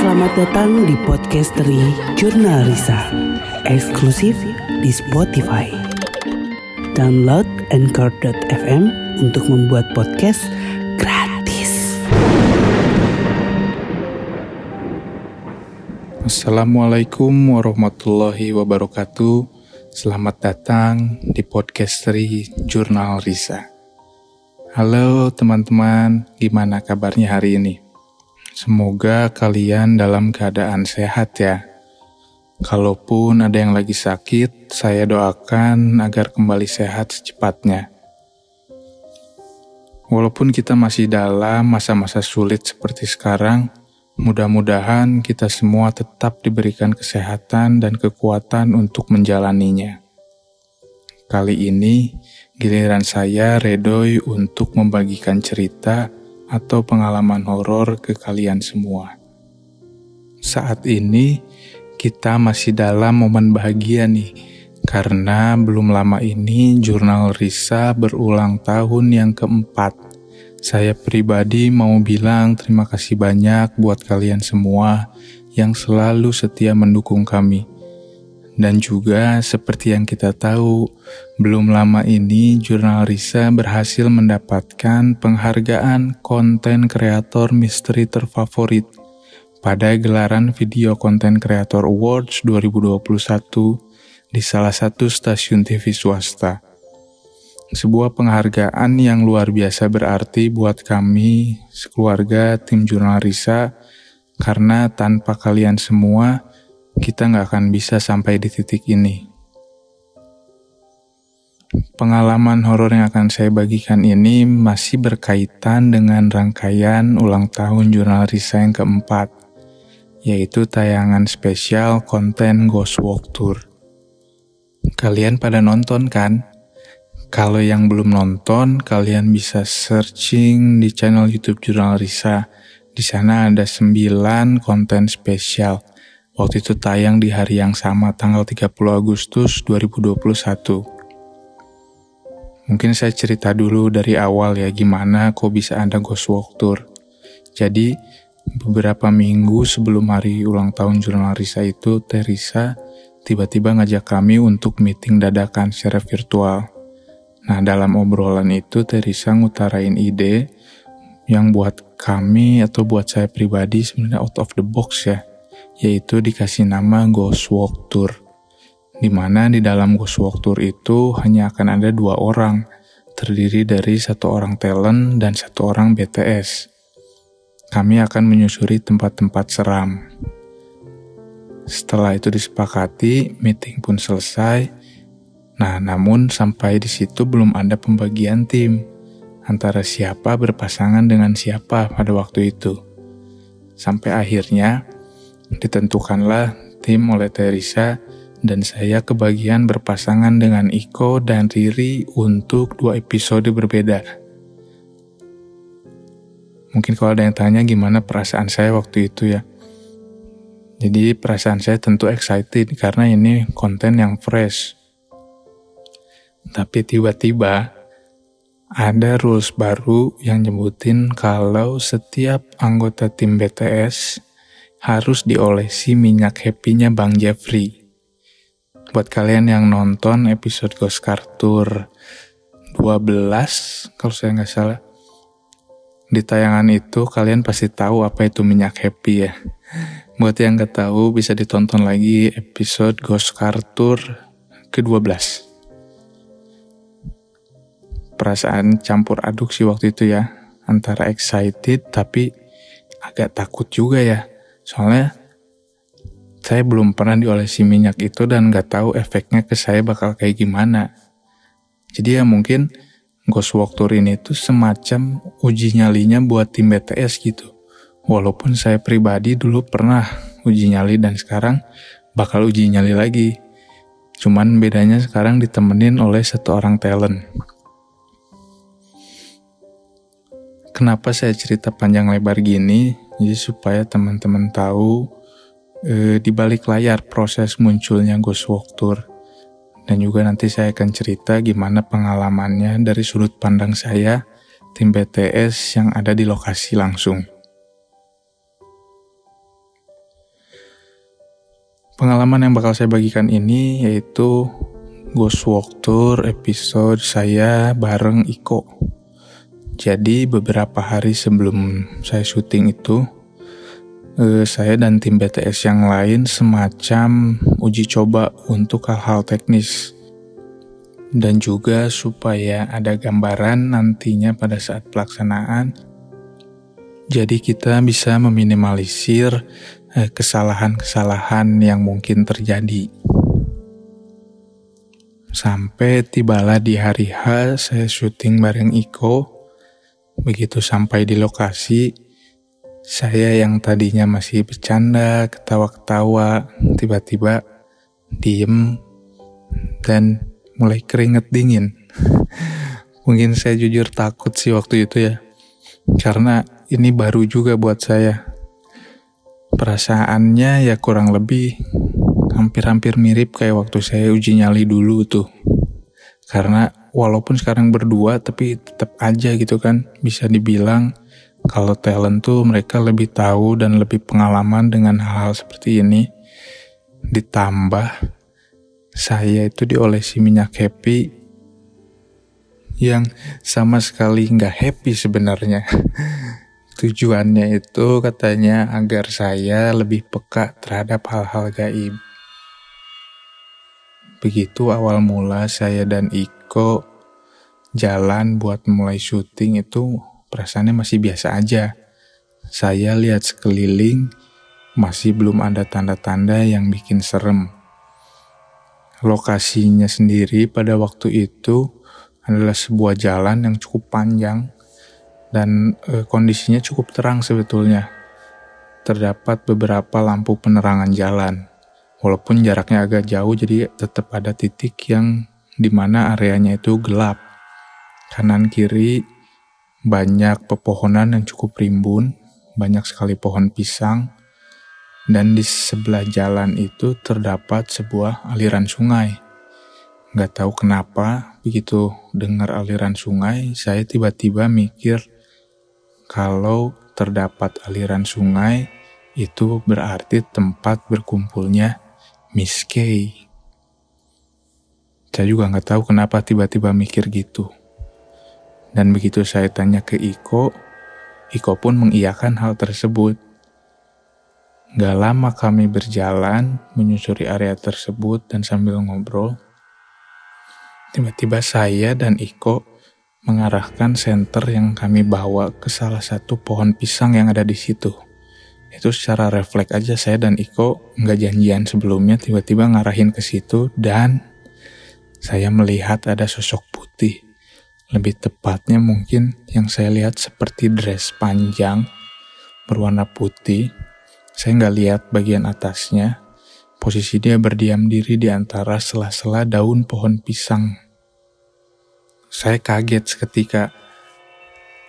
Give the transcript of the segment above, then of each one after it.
Selamat datang di Podcastery Jurnal Risa Eksklusif di Spotify. Download Anchor.fm untuk membuat podcast gratis. Assalamualaikum warahmatullahi wabarakatuh. Selamat datang di Podcastery Jurnal Risa. Halo teman-teman, gimana kabarnya hari ini? Semoga kalian dalam keadaan sehat ya. Kalaupun ada yang lagi sakit, saya doakan agar kembali sehat secepatnya. Walaupun kita masih dalam masa-masa sulit seperti sekarang, mudah-mudahan kita semua tetap diberikan kesehatan dan kekuatan untuk menjalaninya. Kali ini, giliran saya Redoy untuk membagikan cerita atau pengalaman horor ke kalian semua. Saat ini kita masih dalam momen bahagia nih, karena belum lama ini jurnal Risa berulang tahun yang keempat. Saya pribadi mau bilang terima kasih banyak buat kalian semua yang selalu setia mendukung kami dan juga seperti yang kita tahu, belum lama ini Jurnal Risa berhasil mendapatkan penghargaan konten kreator misteri terfavorit pada gelaran Video Konten Kreator Awards 2021 di salah satu stasiun TV swasta. Sebuah penghargaan yang luar biasa berarti buat kami, sekeluarga tim Jurnal Risa, karena tanpa kalian semua, kita nggak akan bisa sampai di titik ini. Pengalaman horor yang akan saya bagikan ini masih berkaitan dengan rangkaian ulang tahun jurnal Risa yang keempat, yaitu tayangan spesial konten Ghost Walk Tour. Kalian pada nonton kan? Kalau yang belum nonton, kalian bisa searching di channel YouTube Jurnal Risa. Di sana ada 9 konten spesial Waktu itu tayang di hari yang sama tanggal 30 Agustus 2021. Mungkin saya cerita dulu dari awal ya gimana kok bisa ada Ghost Walk Tour. Jadi beberapa minggu sebelum hari ulang tahun jurnal Risa itu, Teresa tiba-tiba ngajak kami untuk meeting dadakan secara virtual. Nah dalam obrolan itu Teresa ngutarain ide yang buat kami atau buat saya pribadi sebenarnya out of the box ya yaitu dikasih nama Ghost Walk Tour. Di mana di dalam Ghost Walk Tour itu hanya akan ada dua orang, terdiri dari satu orang talent dan satu orang BTS. Kami akan menyusuri tempat-tempat seram. Setelah itu disepakati, meeting pun selesai. Nah, namun sampai di situ belum ada pembagian tim antara siapa berpasangan dengan siapa pada waktu itu. Sampai akhirnya Ditentukanlah tim oleh Teresa dan saya kebagian berpasangan dengan Iko dan Riri untuk dua episode berbeda. Mungkin kalau ada yang tanya gimana perasaan saya waktu itu ya. Jadi perasaan saya tentu excited karena ini konten yang fresh. Tapi tiba-tiba ada rules baru yang nyebutin kalau setiap anggota tim BTS harus diolesi minyak happy-nya Bang Jeffrey. Buat kalian yang nonton episode Ghost Tour 12, kalau saya nggak salah, di tayangan itu kalian pasti tahu apa itu minyak happy ya. Buat yang nggak tahu bisa ditonton lagi episode Ghost Tour ke-12. Perasaan campur aduk sih waktu itu ya, antara excited tapi agak takut juga ya Soalnya saya belum pernah diolesi minyak itu dan nggak tahu efeknya ke saya bakal kayak gimana. Jadi ya mungkin Ghost Walk Tour ini tuh semacam uji nyalinya buat tim BTS gitu. Walaupun saya pribadi dulu pernah uji nyali dan sekarang bakal uji nyali lagi. Cuman bedanya sekarang ditemenin oleh satu orang talent. Kenapa saya cerita panjang lebar gini? Jadi supaya teman-teman tahu e, di balik layar proses munculnya Ghost Walk Tour. Dan juga nanti saya akan cerita gimana pengalamannya dari sudut pandang saya, tim BTS yang ada di lokasi langsung. Pengalaman yang bakal saya bagikan ini yaitu Ghost Walk Tour episode saya bareng Iko. Jadi beberapa hari sebelum saya syuting itu, eh, saya dan tim BTS yang lain semacam uji coba untuk hal-hal teknis. Dan juga supaya ada gambaran nantinya pada saat pelaksanaan. Jadi kita bisa meminimalisir Eh, kesalahan-kesalahan yang mungkin terjadi. Sampai tibalah di hari H, saya syuting bareng Iko. Begitu sampai di lokasi, saya yang tadinya masih bercanda, ketawa-ketawa, tiba-tiba diem dan mulai keringet dingin. Mungkin saya jujur takut sih waktu itu ya. Karena ini baru juga buat saya Perasaannya ya kurang lebih hampir-hampir mirip kayak waktu saya uji nyali dulu tuh. Karena walaupun sekarang berdua tapi tetap aja gitu kan bisa dibilang kalau talent tuh mereka lebih tahu dan lebih pengalaman dengan hal-hal seperti ini. Ditambah saya itu diolesi minyak happy yang sama sekali nggak happy sebenarnya. Tujuannya itu katanya agar saya lebih peka terhadap hal-hal gaib. Begitu awal mula saya dan Iko jalan buat mulai syuting itu perasaannya masih biasa aja. Saya lihat sekeliling masih belum ada tanda-tanda yang bikin serem. Lokasinya sendiri pada waktu itu adalah sebuah jalan yang cukup panjang dan e, kondisinya cukup terang sebetulnya. Terdapat beberapa lampu penerangan jalan. Walaupun jaraknya agak jauh jadi tetap ada titik yang di mana areanya itu gelap. Kanan kiri banyak pepohonan yang cukup rimbun, banyak sekali pohon pisang, dan di sebelah jalan itu terdapat sebuah aliran sungai. Gak tahu kenapa, begitu dengar aliran sungai, saya tiba-tiba mikir, kalau terdapat aliran sungai, itu berarti tempat berkumpulnya Miss Kay. Saya juga nggak tahu kenapa tiba-tiba mikir gitu. Dan begitu saya tanya ke Iko, Iko pun mengiyakan hal tersebut. Gak lama kami berjalan menyusuri area tersebut dan sambil ngobrol, tiba-tiba saya dan Iko mengarahkan senter yang kami bawa ke salah satu pohon pisang yang ada di situ. Itu secara refleks aja saya dan Iko nggak janjian sebelumnya tiba-tiba ngarahin ke situ dan saya melihat ada sosok putih. Lebih tepatnya mungkin yang saya lihat seperti dress panjang berwarna putih. Saya nggak lihat bagian atasnya. Posisi dia berdiam diri di antara sela-sela daun pohon pisang saya kaget seketika.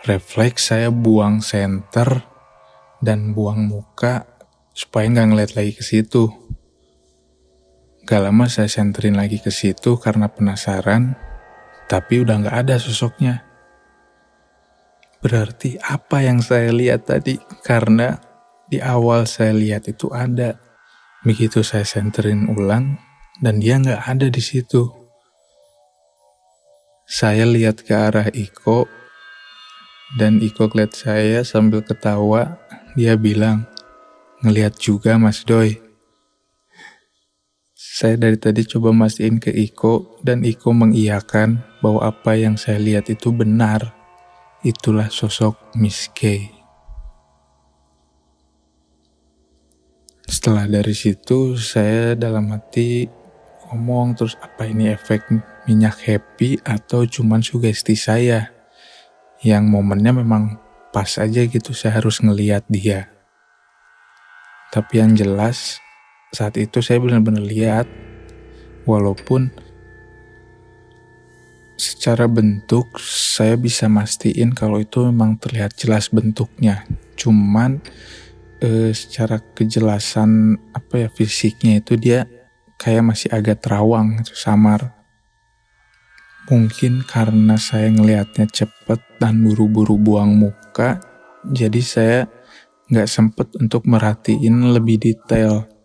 Refleks saya buang senter dan buang muka supaya nggak ngeliat lagi ke situ. Gak lama saya senterin lagi ke situ karena penasaran, tapi udah nggak ada sosoknya. Berarti apa yang saya lihat tadi? Karena di awal saya lihat itu ada. Begitu saya senterin ulang, dan dia nggak ada di situ. Saya lihat ke arah Iko, dan Iko lihat saya sambil ketawa. Dia bilang, ngeliat juga Mas Doi. Saya dari tadi coba mastiin ke Iko, dan Iko mengiyakan bahwa apa yang saya lihat itu benar. Itulah sosok Miss K. Setelah dari situ, saya dalam hati ngomong terus apa ini efek minyak happy atau cuman sugesti saya yang momennya memang pas aja gitu saya harus ngeliat dia. Tapi yang jelas saat itu saya benar-benar lihat walaupun secara bentuk saya bisa mastiin kalau itu memang terlihat jelas bentuknya. Cuman eh, secara kejelasan apa ya fisiknya itu dia kayak masih agak terawang, samar. Mungkin karena saya ngelihatnya cepet dan buru-buru buang muka, jadi saya nggak sempet untuk merhatiin lebih detail.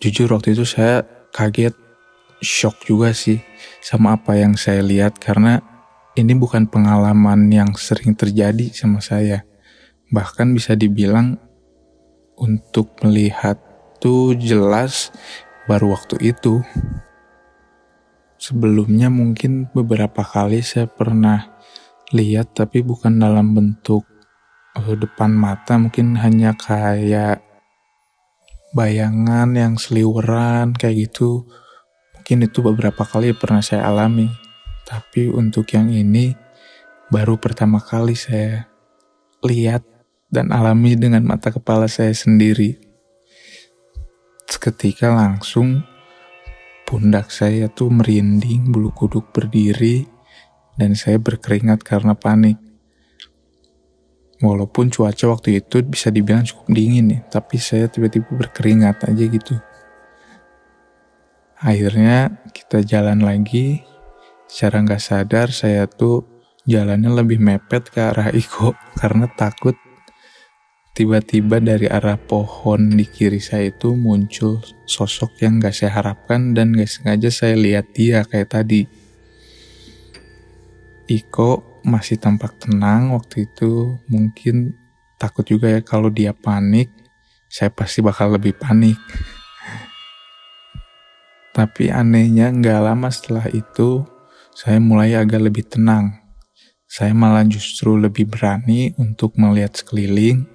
Jujur waktu itu saya kaget, shock juga sih sama apa yang saya lihat karena ini bukan pengalaman yang sering terjadi sama saya. Bahkan bisa dibilang untuk melihat tuh jelas baru waktu itu. Sebelumnya mungkin beberapa kali saya pernah lihat tapi bukan dalam bentuk uh, depan mata mungkin hanya kayak bayangan yang seliweran kayak gitu. Mungkin itu beberapa kali pernah saya alami. Tapi untuk yang ini baru pertama kali saya lihat dan alami dengan mata kepala saya sendiri. Seketika langsung pundak saya tuh merinding bulu kuduk berdiri dan saya berkeringat karena panik Walaupun cuaca waktu itu bisa dibilang cukup dingin ya, tapi saya tiba-tiba berkeringat aja gitu. Akhirnya kita jalan lagi, secara nggak sadar saya tuh jalannya lebih mepet ke arah Iko karena takut tiba-tiba dari arah pohon di kiri saya itu muncul sosok yang gak saya harapkan dan gak sengaja saya lihat dia kayak tadi. Iko masih tampak tenang waktu itu mungkin takut juga ya kalau dia panik saya pasti bakal lebih panik. Tapi anehnya nggak lama setelah itu saya mulai agak lebih tenang. Saya malah justru lebih berani untuk melihat sekeliling.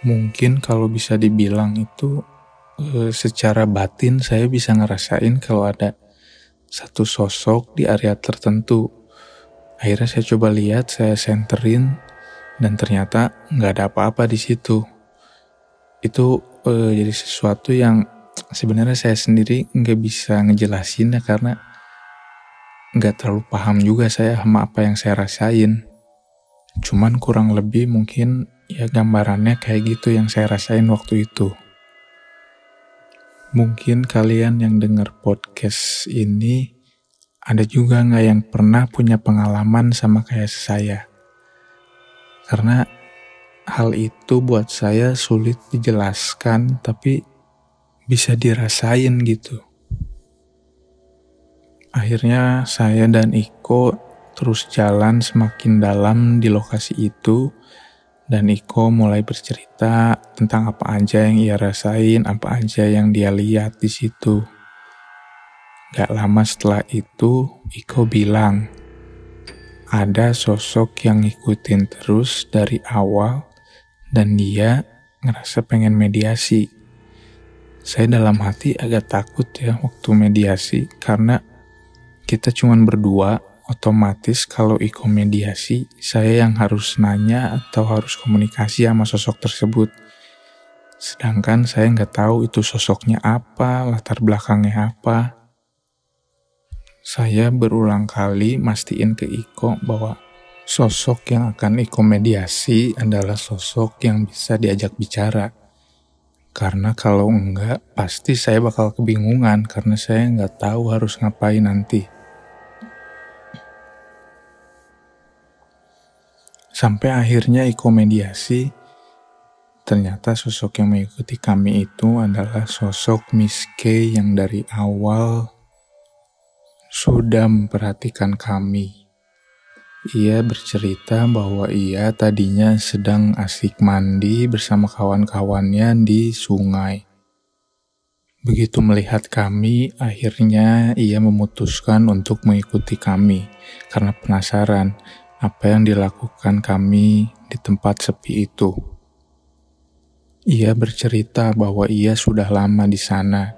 Mungkin kalau bisa dibilang itu eh, secara batin saya bisa ngerasain kalau ada satu sosok di area tertentu Akhirnya saya coba lihat, saya senterin, dan ternyata nggak ada apa-apa di situ. Itu uh, jadi sesuatu yang sebenarnya saya sendiri nggak bisa ngejelasin ya karena nggak terlalu paham juga saya sama apa yang saya rasain. Cuman kurang lebih mungkin ya gambarannya kayak gitu yang saya rasain waktu itu. Mungkin kalian yang dengar podcast ini ada juga nggak yang pernah punya pengalaman sama kayak saya? Karena hal itu buat saya sulit dijelaskan, tapi bisa dirasain gitu. Akhirnya saya dan Iko terus jalan semakin dalam di lokasi itu, dan Iko mulai bercerita tentang apa aja yang ia rasain, apa aja yang dia lihat di situ. Gak lama setelah itu, Iko bilang, ada sosok yang ngikutin terus dari awal dan dia ngerasa pengen mediasi. Saya dalam hati agak takut ya waktu mediasi karena kita cuman berdua otomatis kalau Iko mediasi saya yang harus nanya atau harus komunikasi sama sosok tersebut. Sedangkan saya nggak tahu itu sosoknya apa, latar belakangnya apa. Saya berulang kali mastiin ke Iko bahwa sosok yang akan Iko mediasi adalah sosok yang bisa diajak bicara. Karena kalau enggak, pasti saya bakal kebingungan karena saya nggak tahu harus ngapain nanti. Sampai akhirnya Iko mediasi, ternyata sosok yang mengikuti kami itu adalah sosok Miss K yang dari awal sudah memperhatikan kami. Ia bercerita bahwa ia tadinya sedang asik mandi bersama kawan-kawannya di sungai. Begitu melihat kami, akhirnya ia memutuskan untuk mengikuti kami karena penasaran apa yang dilakukan kami di tempat sepi itu. Ia bercerita bahwa ia sudah lama di sana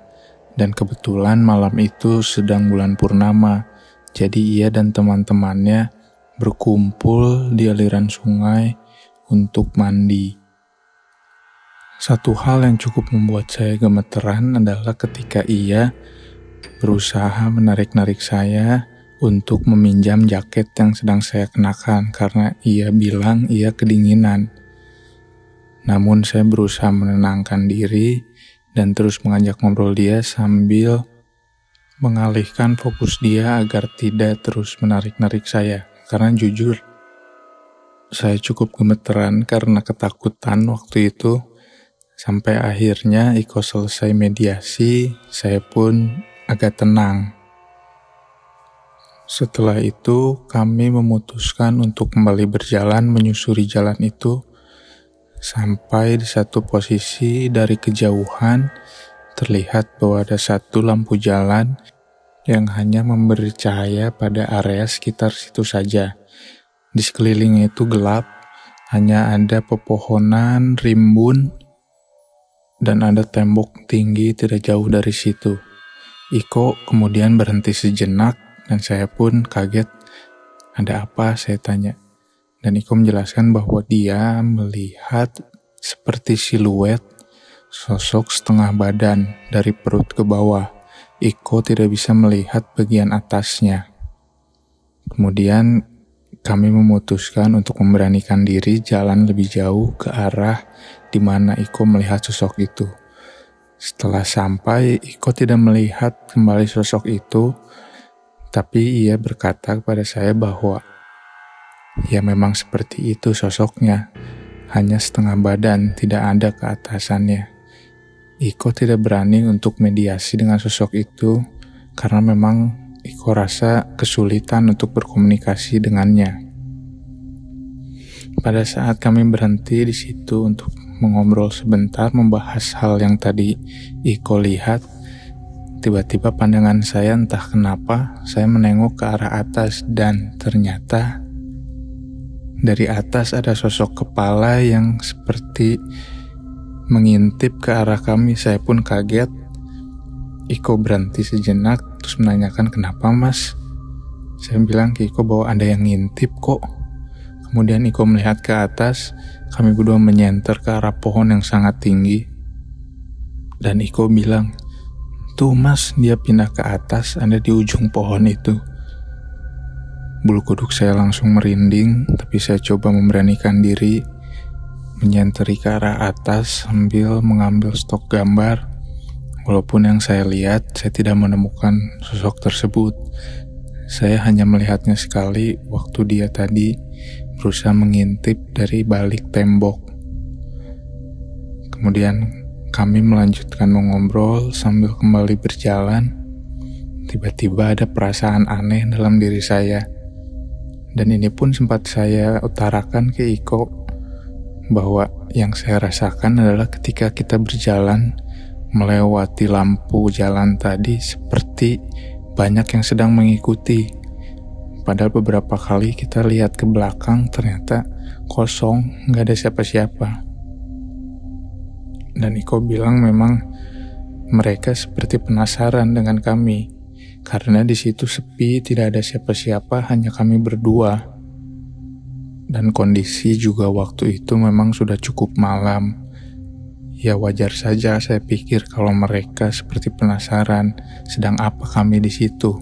dan kebetulan malam itu sedang bulan purnama, jadi ia dan teman-temannya berkumpul di aliran sungai untuk mandi. Satu hal yang cukup membuat saya gemeteran adalah ketika ia berusaha menarik-narik saya untuk meminjam jaket yang sedang saya kenakan karena ia bilang ia kedinginan. Namun saya berusaha menenangkan diri dan terus mengajak ngobrol dia sambil mengalihkan fokus dia agar tidak terus menarik-narik saya. Karena jujur, saya cukup gemeteran karena ketakutan waktu itu. Sampai akhirnya Iko selesai mediasi, saya pun agak tenang. Setelah itu, kami memutuskan untuk kembali berjalan menyusuri jalan itu sampai di satu posisi dari kejauhan terlihat bahwa ada satu lampu jalan yang hanya memberi cahaya pada area sekitar situ saja. Di sekelilingnya itu gelap, hanya ada pepohonan, rimbun, dan ada tembok tinggi tidak jauh dari situ. Iko kemudian berhenti sejenak dan saya pun kaget. Ada apa? Saya tanya. Dan Iko menjelaskan bahwa dia melihat seperti siluet sosok setengah badan dari perut ke bawah. Iko tidak bisa melihat bagian atasnya. Kemudian kami memutuskan untuk memberanikan diri jalan lebih jauh ke arah di mana Iko melihat sosok itu. Setelah sampai, Iko tidak melihat kembali sosok itu, tapi ia berkata kepada saya bahwa ya memang seperti itu sosoknya, hanya setengah badan, tidak ada keatasannya. Iko tidak berani untuk mediasi dengan sosok itu karena memang Iko rasa kesulitan untuk berkomunikasi dengannya. Pada saat kami berhenti di situ untuk mengobrol sebentar membahas hal yang tadi Iko lihat, tiba-tiba pandangan saya entah kenapa saya menengok ke arah atas dan ternyata dari atas ada sosok kepala yang seperti mengintip ke arah kami. Saya pun kaget. Iko berhenti sejenak terus menanyakan kenapa mas. Saya bilang ke Iko bahwa ada yang ngintip kok. Kemudian Iko melihat ke atas, kami berdua menyenter ke arah pohon yang sangat tinggi. Dan Iko bilang, tuh mas dia pindah ke atas, ada di ujung pohon itu. Bulu kuduk saya langsung merinding, tapi saya coba memberanikan diri, menyenteri ke arah atas sambil mengambil stok gambar. Walaupun yang saya lihat, saya tidak menemukan sosok tersebut. Saya hanya melihatnya sekali waktu dia tadi berusaha mengintip dari balik tembok. Kemudian kami melanjutkan mengobrol sambil kembali berjalan. Tiba-tiba ada perasaan aneh dalam diri saya. Dan ini pun sempat saya utarakan ke Iko bahwa yang saya rasakan adalah ketika kita berjalan melewati lampu jalan tadi seperti banyak yang sedang mengikuti Padahal beberapa kali kita lihat ke belakang ternyata kosong, nggak ada siapa-siapa. Dan Iko bilang memang mereka seperti penasaran dengan kami karena di situ sepi, tidak ada siapa-siapa, hanya kami berdua. Dan kondisi juga waktu itu memang sudah cukup malam. Ya wajar saja saya pikir kalau mereka seperti penasaran sedang apa kami di situ.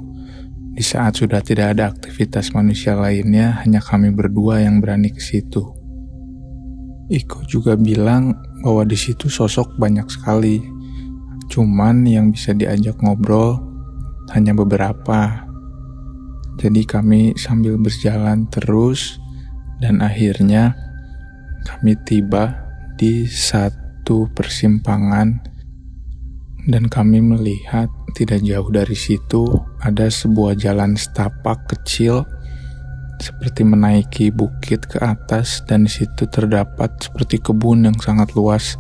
Di saat sudah tidak ada aktivitas manusia lainnya, hanya kami berdua yang berani ke situ. Iko juga bilang bahwa di situ sosok banyak sekali, cuman yang bisa diajak ngobrol hanya beberapa. Jadi kami sambil berjalan terus dan akhirnya kami tiba di satu persimpangan dan kami melihat tidak jauh dari situ ada sebuah jalan setapak kecil seperti menaiki bukit ke atas dan di situ terdapat seperti kebun yang sangat luas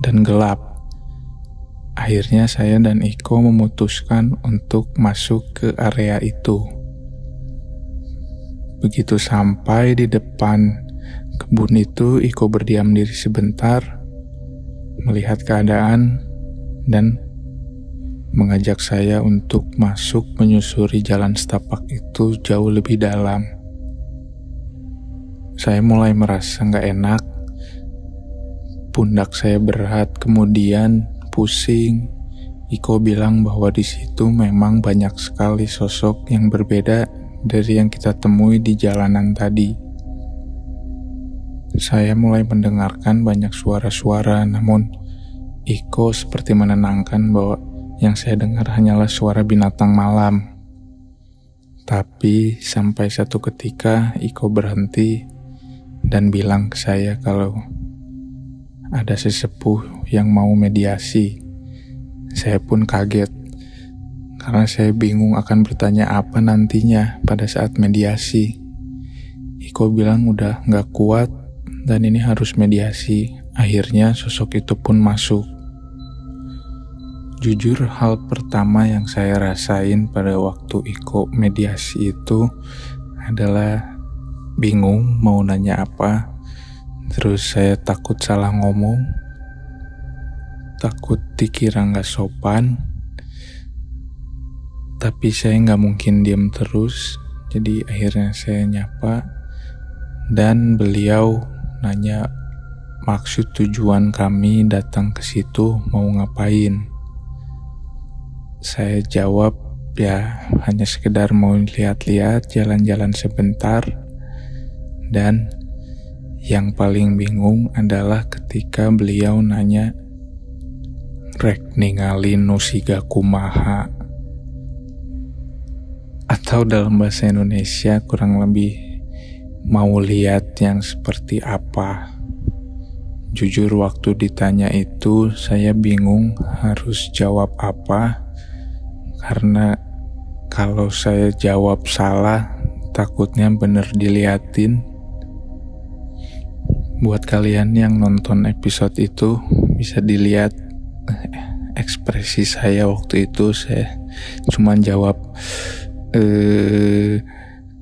dan gelap. Akhirnya saya dan Iko memutuskan untuk masuk ke area itu. Begitu sampai di depan kebun itu, Iko berdiam diri sebentar, melihat keadaan, dan mengajak saya untuk masuk menyusuri jalan setapak itu jauh lebih dalam. Saya mulai merasa nggak enak, pundak saya berat, kemudian pusing. Iko bilang bahwa di situ memang banyak sekali sosok yang berbeda dari yang kita temui di jalanan tadi. Saya mulai mendengarkan banyak suara-suara, namun Iko seperti menenangkan bahwa yang saya dengar hanyalah suara binatang malam. Tapi sampai satu ketika Iko berhenti dan bilang ke saya kalau ada sesepuh yang mau mediasi. Saya pun kaget karena saya bingung akan bertanya apa nantinya pada saat mediasi. Iko bilang udah nggak kuat dan ini harus mediasi. Akhirnya sosok itu pun masuk. Jujur hal pertama yang saya rasain pada waktu Iko mediasi itu adalah bingung mau nanya apa. Terus saya takut salah ngomong, takut dikira nggak sopan. Tapi saya nggak mungkin diam terus, jadi akhirnya saya nyapa dan beliau nanya maksud tujuan kami datang ke situ mau ngapain. Saya jawab ya hanya sekedar mau lihat-lihat jalan-jalan sebentar dan yang paling bingung adalah ketika beliau nanya rek ningali nusiga kumaha atau dalam bahasa Indonesia kurang lebih mau lihat yang seperti apa. Jujur waktu ditanya itu saya bingung harus jawab apa karena kalau saya jawab salah takutnya bener diliatin. Buat kalian yang nonton episode itu bisa dilihat ekspresi saya waktu itu saya cuma jawab eh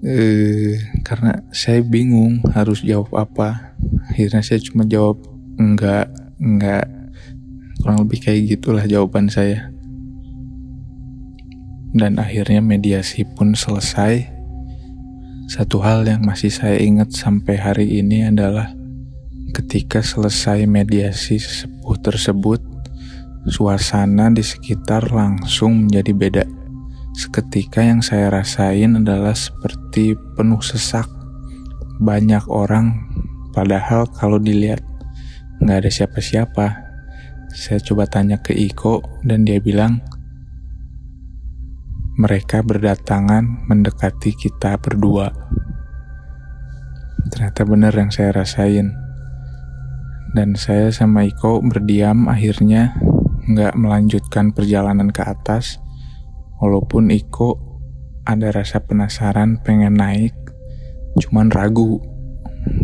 eh karena saya bingung harus jawab apa. Akhirnya saya cuma jawab enggak, enggak. Kurang lebih kayak gitulah jawaban saya. Dan akhirnya mediasi pun selesai. Satu hal yang masih saya ingat sampai hari ini adalah ketika selesai mediasi sesepuh tersebut, suasana di sekitar langsung menjadi beda. Seketika yang saya rasain adalah seperti penuh sesak. Banyak orang, padahal kalau dilihat nggak ada siapa-siapa. Saya coba tanya ke Iko dan dia bilang, mereka berdatangan mendekati kita berdua. Ternyata benar yang saya rasain. Dan saya sama Iko berdiam akhirnya nggak melanjutkan perjalanan ke atas. Walaupun Iko ada rasa penasaran pengen naik, cuman ragu.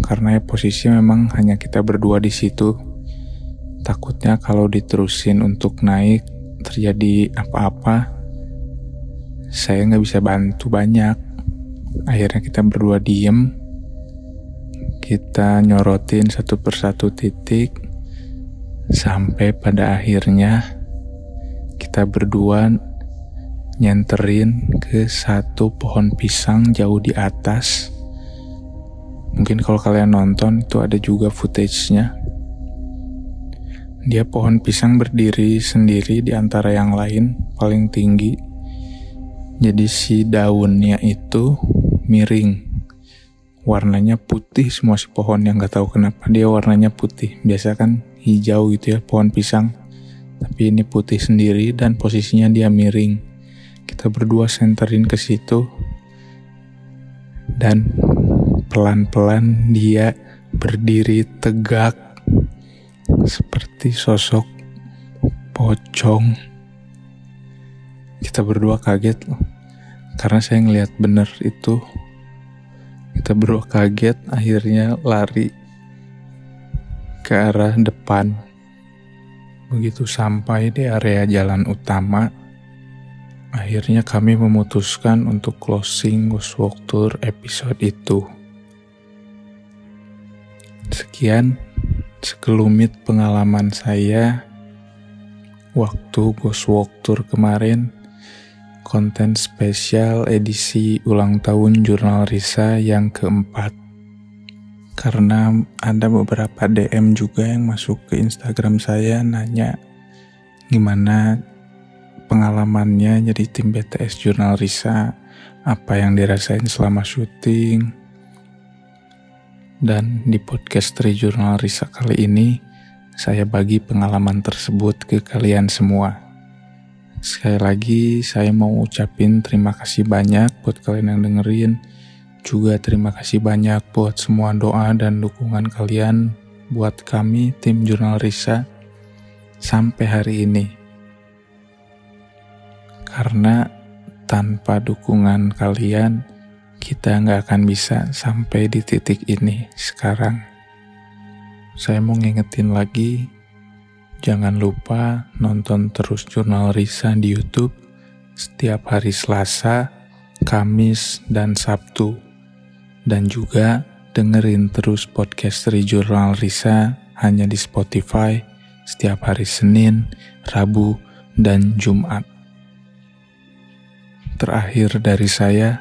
Karena posisi memang hanya kita berdua di situ. Takutnya kalau diterusin untuk naik terjadi apa-apa, saya nggak bisa bantu banyak. Akhirnya kita berdua diem, kita nyorotin satu persatu titik, sampai pada akhirnya kita berdua nyenterin ke satu pohon pisang jauh di atas. Mungkin kalau kalian nonton itu ada juga footage-nya. Dia pohon pisang berdiri sendiri di antara yang lain, paling tinggi jadi si daunnya itu miring. Warnanya putih semua si pohon yang gak tahu kenapa dia warnanya putih. Biasa kan hijau gitu ya pohon pisang. Tapi ini putih sendiri dan posisinya dia miring. Kita berdua senterin ke situ. Dan pelan-pelan dia berdiri tegak seperti sosok pocong kita berdua kaget loh karena saya ngelihat bener itu kita berdua kaget akhirnya lari ke arah depan. Begitu sampai di area jalan utama akhirnya kami memutuskan untuk closing Ghost Walk Tour episode itu. Sekian sekelumit pengalaman saya waktu Ghost Walk Tour kemarin konten spesial edisi ulang tahun Jurnal Risa yang keempat. Karena ada beberapa DM juga yang masuk ke Instagram saya nanya gimana pengalamannya jadi tim BTS Jurnal Risa, apa yang dirasain selama syuting. Dan di podcast Tri Jurnal Risa kali ini, saya bagi pengalaman tersebut ke kalian semua. Sekali lagi saya mau ucapin terima kasih banyak buat kalian yang dengerin. Juga terima kasih banyak buat semua doa dan dukungan kalian buat kami tim Jurnal Risa sampai hari ini. Karena tanpa dukungan kalian, kita nggak akan bisa sampai di titik ini sekarang. Saya mau ngingetin lagi, jangan lupa nonton terus Jurnal Risa di YouTube setiap hari Selasa, Kamis, dan Sabtu. Dan juga dengerin terus podcast Jurnal Risa hanya di Spotify setiap hari Senin, Rabu, dan Jumat. Terakhir dari saya,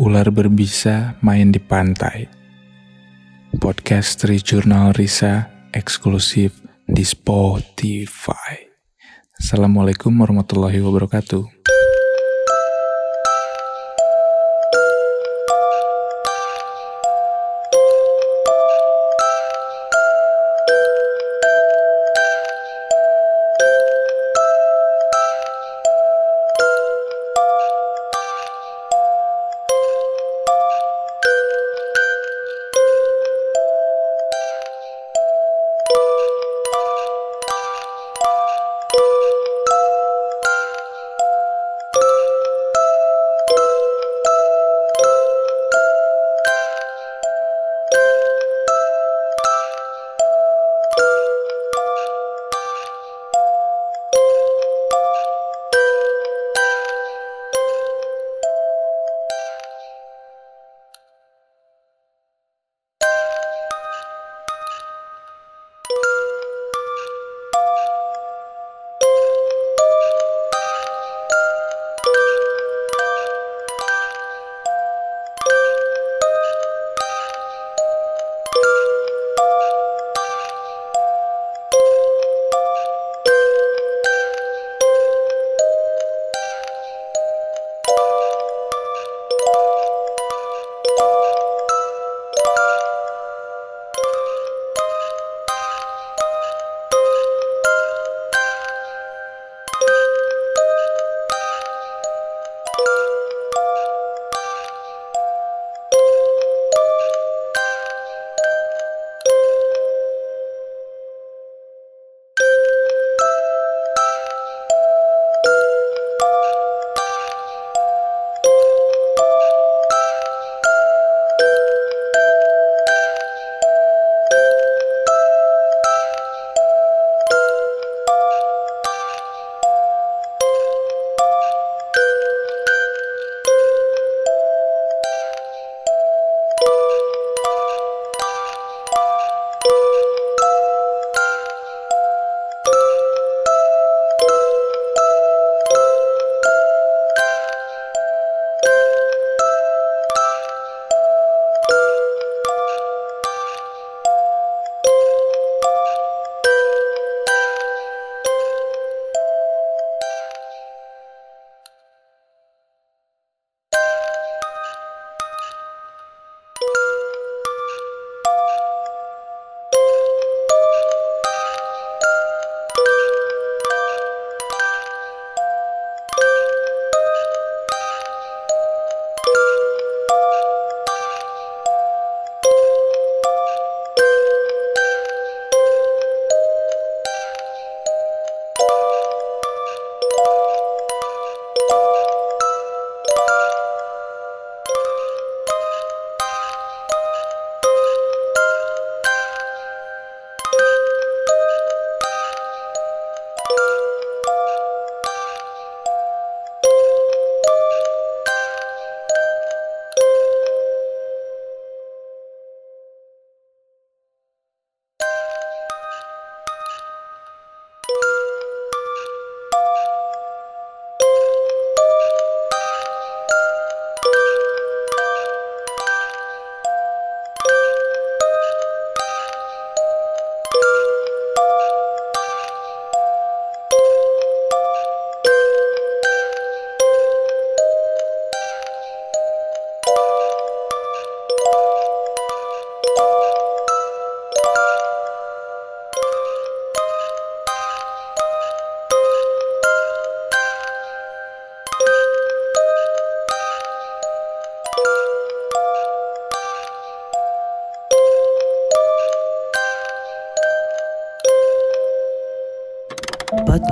ular berbisa main di pantai. Podcast Jurnal Risa eksklusif di Spotify. Assalamualaikum warahmatullahi wabarakatuh.